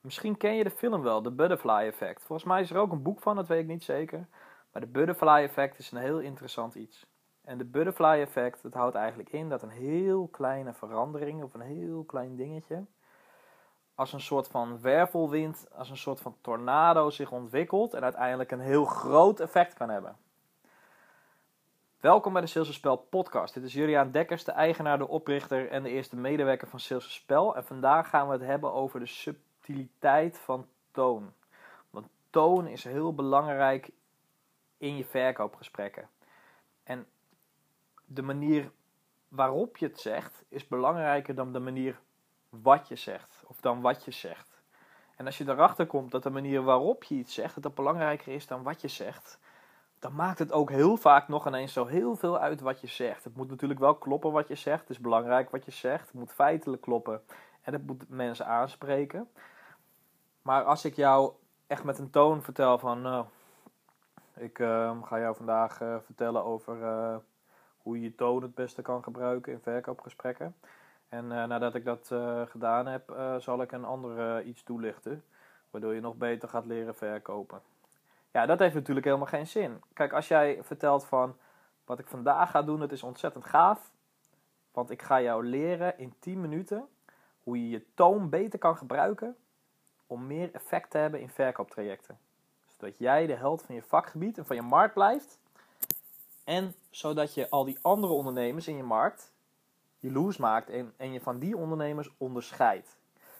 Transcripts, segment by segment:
Misschien ken je de film wel, The Butterfly Effect. Volgens mij is er ook een boek van, dat weet ik niet zeker. Maar de Butterfly Effect is een heel interessant iets. En de Butterfly Effect, dat houdt eigenlijk in dat een heel kleine verandering of een heel klein dingetje, als een soort van wervelwind, als een soort van tornado zich ontwikkelt en uiteindelijk een heel groot effect kan hebben. Welkom bij de Sales Spel podcast. Dit is Juliaan Dekkers, de eigenaar, de oprichter en de eerste medewerker van Sales Spel. En vandaag gaan we het hebben over de subtiliteit van toon. Want toon is heel belangrijk in je verkoopgesprekken. En de manier waarop je het zegt is belangrijker dan de manier wat je zegt of dan wat je zegt. En als je erachter komt dat de manier waarop je iets zegt, dat dat belangrijker is dan wat je zegt, dan maakt het ook heel vaak nog ineens zo heel veel uit wat je zegt. Het moet natuurlijk wel kloppen wat je zegt. Het is belangrijk wat je zegt. Het moet feitelijk kloppen. En het moet mensen aanspreken. Maar als ik jou echt met een toon vertel van... Nou, ik uh, ga jou vandaag uh, vertellen over uh, hoe je toon het beste kan gebruiken in verkoopgesprekken. En nadat ik dat gedaan heb, zal ik een ander iets toelichten. Waardoor je nog beter gaat leren verkopen. Ja, dat heeft natuurlijk helemaal geen zin. Kijk, als jij vertelt van wat ik vandaag ga doen, het is ontzettend gaaf. Want ik ga jou leren in 10 minuten hoe je je toon beter kan gebruiken om meer effect te hebben in verkooptrajecten. Zodat jij de held van je vakgebied en van je markt blijft. En zodat je al die andere ondernemers in je markt jaloers maakt en, en je van die ondernemers onderscheidt.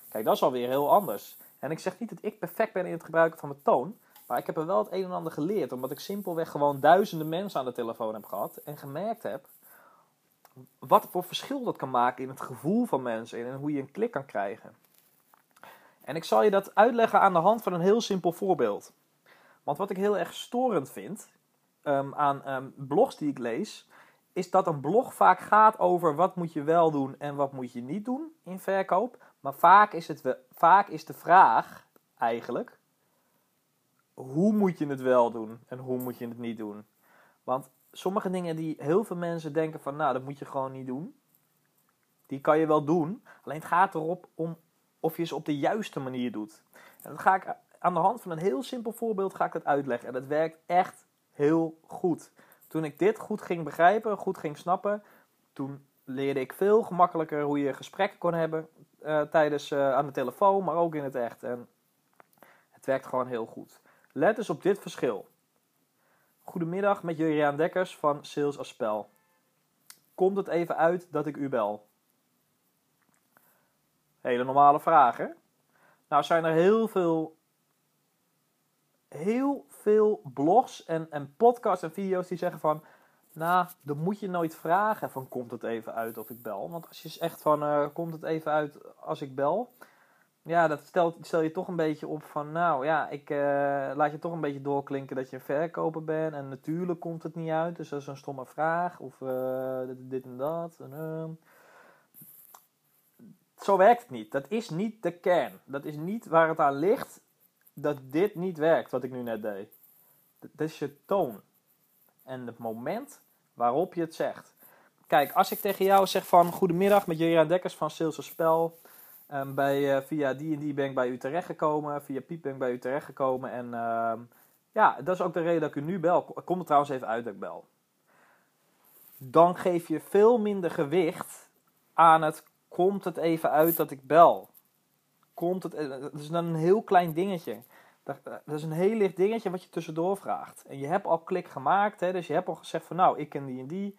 Kijk, dat is alweer heel anders. En ik zeg niet dat ik perfect ben in het gebruiken van mijn toon. Maar ik heb er wel het een en ander geleerd. Omdat ik simpelweg gewoon duizenden mensen aan de telefoon heb gehad. En gemerkt heb wat voor verschil dat kan maken in het gevoel van mensen. En hoe je een klik kan krijgen. En ik zal je dat uitleggen aan de hand van een heel simpel voorbeeld. Want wat ik heel erg storend vind um, aan um, blogs die ik lees, is dat een blog vaak gaat over wat moet je wel doen en wat moet je niet doen in verkoop. Maar vaak is, het, vaak is de vraag eigenlijk, hoe moet je het wel doen en hoe moet je het niet doen? Want sommige dingen die heel veel mensen denken van, nou, dat moet je gewoon niet doen. Die kan je wel doen. Alleen het gaat erop om of je ze op de juiste manier doet. En dat ga ik aan de hand van een heel simpel voorbeeld ga ik dat uitleggen. En dat werkt echt heel goed. Toen ik dit goed ging begrijpen, goed ging snappen, toen leerde ik veel gemakkelijker hoe je gesprekken kon hebben uh, tijdens uh, aan de telefoon, maar ook in het echt. En het werkt gewoon heel goed. Let eens op dit verschil. Goedemiddag met Juriaan Dekkers van Sales als Spel. Komt het even uit dat ik u bel? Hele normale vragen. Nou zijn er heel veel, heel veel blogs en, en podcasts en video's die zeggen van... Nou, dan moet je nooit vragen van komt het even uit of ik bel. Want als je echt van uh, komt het even uit als ik bel ja, dat stelt, stel je toch een beetje op van, nou ja, ik uh, laat je toch een beetje doorklinken dat je een verkoper bent. En natuurlijk komt het niet uit, dus dat is een stomme vraag. Of uh, dit, en dat. En. Zo werkt het niet. Dat is niet de kern. Dat is niet waar het aan ligt dat dit niet werkt, wat ik nu net deed. Dat is je toon. En het moment waarop je het zegt. Kijk, als ik tegen jou zeg van, goedemiddag met Juriaan Dekkers van Sales Spel Um, bij, uh, via die en die ben ik bij u terechtgekomen. Via Piep ben ik bij u terechtgekomen. En uh, ja, dat is ook de reden dat ik u nu bel. Kom er trouwens even uit dat ik bel. Dan geef je veel minder gewicht aan het komt het even uit dat ik bel. Komt het, dat is dan een heel klein dingetje. Dat, dat is een heel licht dingetje wat je tussendoor vraagt. En je hebt al klik gemaakt, hè, dus je hebt al gezegd van nou, ik ken die en die.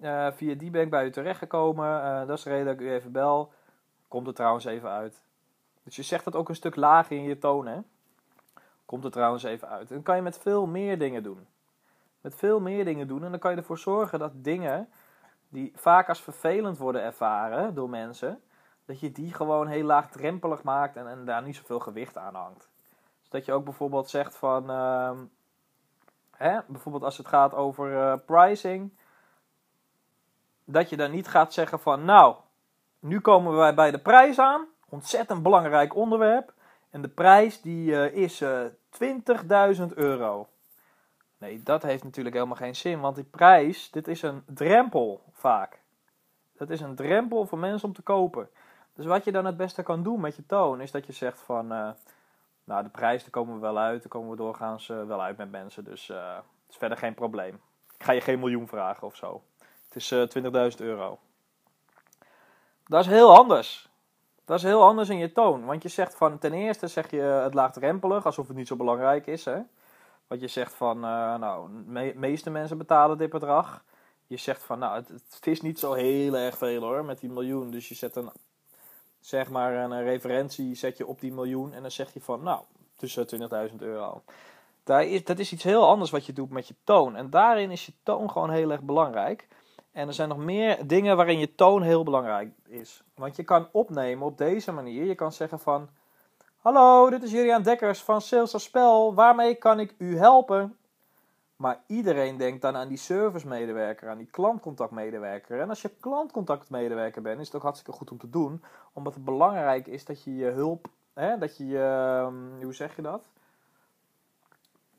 Uh, via die ben ik bij u terechtgekomen. Dat is de reden dat ik u even bel. Komt er trouwens even uit. Dus je zegt dat ook een stuk lager in je toon, hè? Komt er trouwens even uit. En dan kan je met veel meer dingen doen. Met veel meer dingen doen. En dan kan je ervoor zorgen dat dingen die vaak als vervelend worden ervaren door mensen, dat je die gewoon heel laagdrempelig maakt en, daar niet zoveel gewicht aan hangt. Dus dat je ook bijvoorbeeld zegt van, uh, hè, bijvoorbeeld als het gaat over uh, pricing, dat je dan niet gaat zeggen van, nou, nu komen wij bij de prijs aan. Ontzettend belangrijk onderwerp. En de prijs die uh, is uh, eh, 20.000 euro. Nee, dat heeft natuurlijk helemaal geen zin. Want die prijs, dit is een drempel vaak. Dat is een drempel voor mensen om te kopen. Dus wat je dan het beste kan doen met je toon, is dat je zegt van, eh, nou de prijs, daar komen we wel uit, daar komen we doorgaans uh, wel uit met mensen, dus uh, het is verder geen probleem. Ik ga je geen miljoen vragen of zo. Het is 20.000 euro. Dat is heel anders. Dat is heel anders in je toon. Want je zegt van, ten eerste zeg je het laagdrempelig, alsof het niet zo belangrijk is. Hè? Want je zegt van, uh, nou, de meeste mensen betalen dit bedrag. Je zegt van, nou, het, het, is niet zo heel erg veel hoor, met die miljoen. Dus je zet een, zeg maar, een referentie zet je op die miljoen. En dan zeg je van, nou, tussen 20.000 euro. Daar is, dat is iets heel anders wat je doet met je toon. En daarin is je toon gewoon heel erg belangrijk. En er zijn nog meer dingen waarin je toon heel belangrijk is. Want je kan opnemen op deze manier. Je kan zeggen van... Hallo, dit is Julian Dekkers van Sales als Spel. Waarmee kan ik u helpen? Maar iedereen denkt dan aan die servicemedewerker, aan die klantcontactmedewerker. En als je klantcontactmedewerker bent, is het ook hartstikke goed om te doen. Omdat het belangrijk is dat je je hulp, hè, dat je je, ehm, hoe zeg je dat?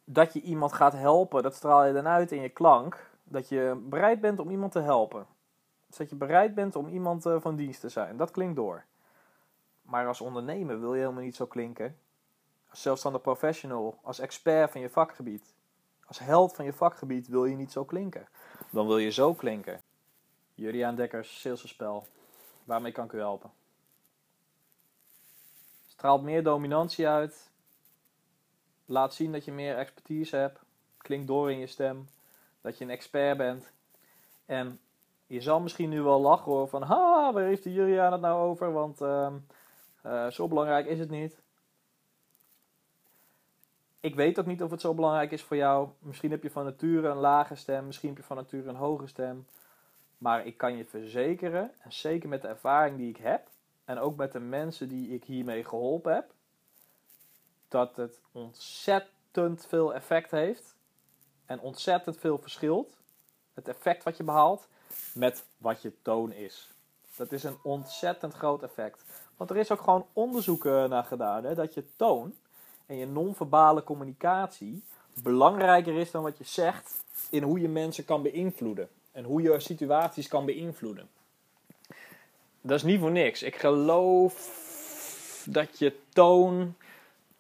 Dat je iemand gaat helpen, dat straal je dan uit in je klank. Dat je bereid bent om iemand te helpen. Dus dat je bereid bent om iemand uh, van dienst te zijn. Dat klinkt door. Maar als ondernemer wil je helemaal niet zo klinken. Als zelfstandig professional, als expert van je vakgebied, als held van je vakgebied wil je niet zo klinken. Dan wil je zo klinken. Juriaan Dekkers, Salesspel. Waarmee kan ik u helpen? Straalt meer dominantie uit. Laat zien dat je meer expertise hebt. Klinkt door in je stem. Dat je een expert bent. En je zal misschien nu wel lachen hoor van, ha, waar heeft de Juriaan het nou over? Want uh, uh, zo belangrijk is het niet. Ik weet ook niet of het zo belangrijk is voor jou. Misschien heb je van nature een lage stem, misschien heb je van nature een hoge stem. Maar ik kan je verzekeren, en zeker met de ervaring die ik heb, en ook met de mensen die ik hiermee geholpen heb, dat het ontzettend veel effect heeft en ontzettend veel verschilt. Het effect wat je behaalt met wat je toon is. Dat is een ontzettend groot effect. Want er is ook gewoon onderzoek naar gedaan hè, dat je toon en je non-verbale communicatie belangrijker is dan wat je zegt in hoe je mensen kan beïnvloeden en hoe je situaties kan beïnvloeden. Dat is niet voor niks. Ik geloof dat je toon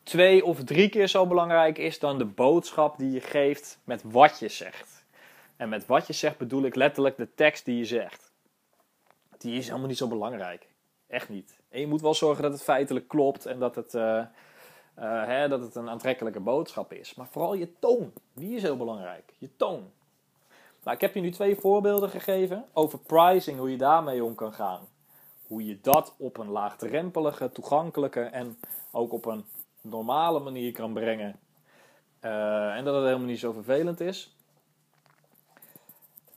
twee of drie keer zo belangrijk is dan de boodschap die je geeft met wat je zegt. En met wat je zegt bedoel ik letterlijk de tekst die je zegt. Die is helemaal niet zo belangrijk. Echt niet. En je moet wel zorgen dat het feitelijk klopt en dat het, uh, uh, hè, dat het een aantrekkelijke boodschap is. Maar vooral je toon, die is heel belangrijk. Je toon. Nou, ik heb je nu twee voorbeelden gegeven over pricing, hoe je daarmee om kan gaan. Hoe je dat op een laagdrempelige, toegankelijke en ook op een normale manier kan brengen. Uh, en dat het helemaal niet zo vervelend is.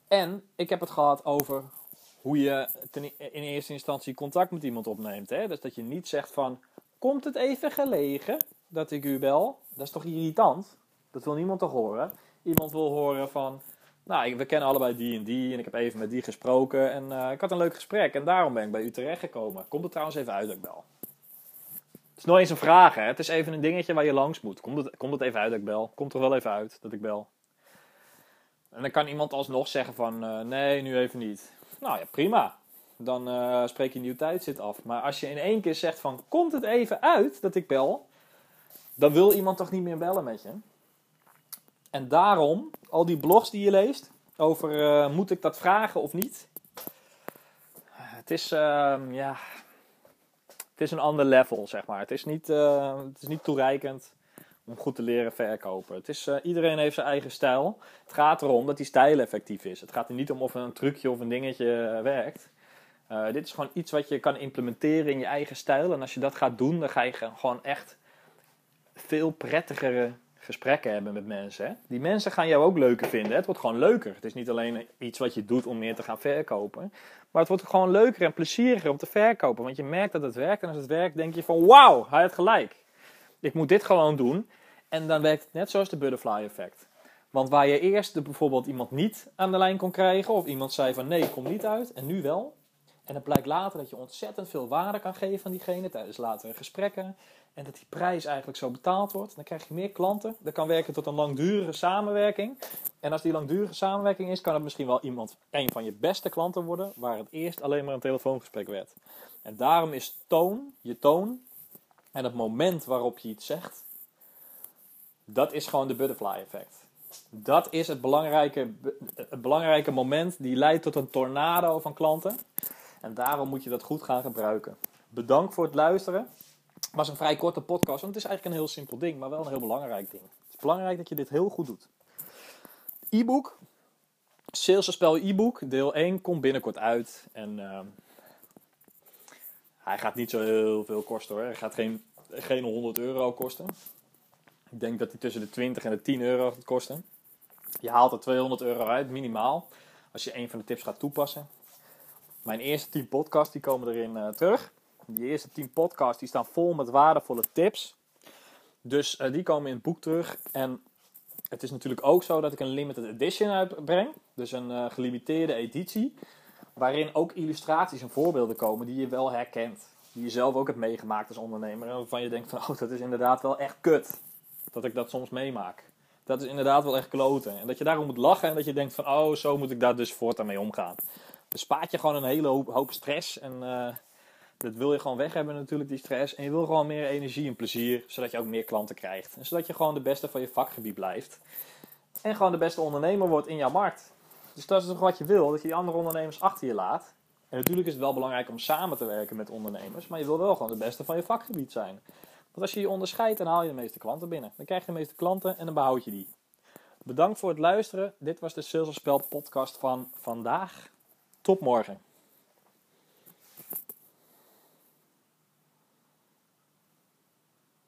En ik heb het gehad over hoe je in eerste instantie contact met iemand opneemt. Hè? Dus dat je niet zegt van, komt het even gelegen dat ik u bel? Dat is toch irritant? Dat wil niemand toch horen? Iemand wil horen van, nou, we kennen allebei die en die en ik heb even met die gesproken en uh, ik had een leuk gesprek en daarom ben ik bij u terechtgekomen. Komt het trouwens even uit dat ik bel? Het is nooit eens een vraag, hè? Het is even een dingetje waar je langs moet. Komt het, komt het even uit dat ik bel? Komt er wel even uit dat ik bel? En dan kan iemand alsnog zeggen van, uh, nee, nu even niet. Nou ja, prima. Dan uh, spreek je nieuw tijdzit af. Maar als je in één keer zegt van, komt het even uit dat ik bel? Dan wil iemand toch niet meer bellen met je? En daarom, al die blogs die je leest, over uh, moet ik dat vragen of niet? Het is, uh, ja, het is een ander level, zeg maar. Het is niet, uh, het is niet toereikend om goed te leren verkopen. Het is, uh, iedereen heeft zijn eigen stijl. Het gaat erom dat die stijl effectief is. Het gaat er niet om of een trucje of een dingetje uh, werkt. Uh, dit is gewoon iets wat je kan implementeren in je eigen stijl. En als je dat gaat doen, dan ga je gewoon echt veel prettigere gesprekken hebben met mensen. Die mensen gaan jou ook leuker vinden. Het wordt gewoon leuker. Het is niet alleen iets wat je doet om meer te gaan verkopen. Maar het wordt gewoon leuker en plezieriger om te verkopen. Want je merkt dat het werkt. En als het werkt, denk je van wauw, hij had gelijk. Ik moet dit gewoon doen. En dan werkt het net zoals de butterfly effect. Want waar je eerst bijvoorbeeld iemand niet aan de lijn kon krijgen. Of iemand zei van nee, kom niet uit. En nu wel. En het blijkt later dat je ontzettend veel waarde kan geven aan diegene tijdens latere gesprekken. En dat die prijs eigenlijk zo betaald wordt. Dan krijg je meer klanten. Dat kan werken tot een langdurige samenwerking. En als die langdurige samenwerking is, kan het misschien wel iemand, een van je beste klanten worden. Waar het eerst alleen maar een telefoongesprek werd. En daarom is toon, je toon en het moment waarop je iets zegt, dat is gewoon de butterfly effect. Dat is het belangrijke, het belangrijke moment die leidt tot een tornado van klanten. En daarom moet je dat goed gaan gebruiken. Bedankt voor het luisteren. Het was een vrij korte podcast, want het is eigenlijk een heel simpel ding, maar wel een heel belangrijk ding. Het is belangrijk dat je dit heel goed doet. E-book, Salesspel e-book, deel 1, komt binnenkort uit. En uh, hij gaat niet zo heel veel kosten hoor. Hij gaat geen, geen 100 euro kosten. Ik denk dat hij tussen de 20 en de 10 euro gaat kosten. Je haalt er 200 euro uit, minimaal. Als je een van de tips gaat toepassen. Mijn eerste 10 podcasts die komen erin uh, terug. Die eerste 10 podcasts die staan vol met waardevolle tips. Dus uh, die komen in het boek terug. En het is natuurlijk ook zo dat ik een limited edition uitbreng. Dus een uh, gelimiteerde editie. Waarin ook illustraties en voorbeelden komen die je wel herkent. Die je zelf ook hebt meegemaakt als ondernemer. En waarvan je denkt van, oh, dat is inderdaad wel echt kut. Dat ik dat soms meemaak. Dat is inderdaad wel echt kloten. En dat je daarom moet lachen en dat je denkt van, oh, zo moet ik daar dus voortaan mee omgaan. Dus spaart je gewoon een hele hoop, stress. En uh, dat wil je gewoon weg hebben natuurlijk, die stress. En je wil gewoon meer energie en plezier, zodat je ook meer klanten krijgt. En zodat je gewoon de beste van je vakgebied blijft. En gewoon de beste ondernemer wordt in jouw markt. Dus dat is toch wat je wil, dat je die andere ondernemers achter je laat. En natuurlijk is het wel belangrijk om samen te werken met ondernemers, maar je wil wel gewoon de beste van je vakgebied zijn. Want als je je onderscheidt, dan haal je de meeste klanten binnen. Dan krijg je de meeste klanten en dan behoud je die. Bedankt voor het luisteren. Dit was de Sales Spel podcast van vandaag. Tot morgen.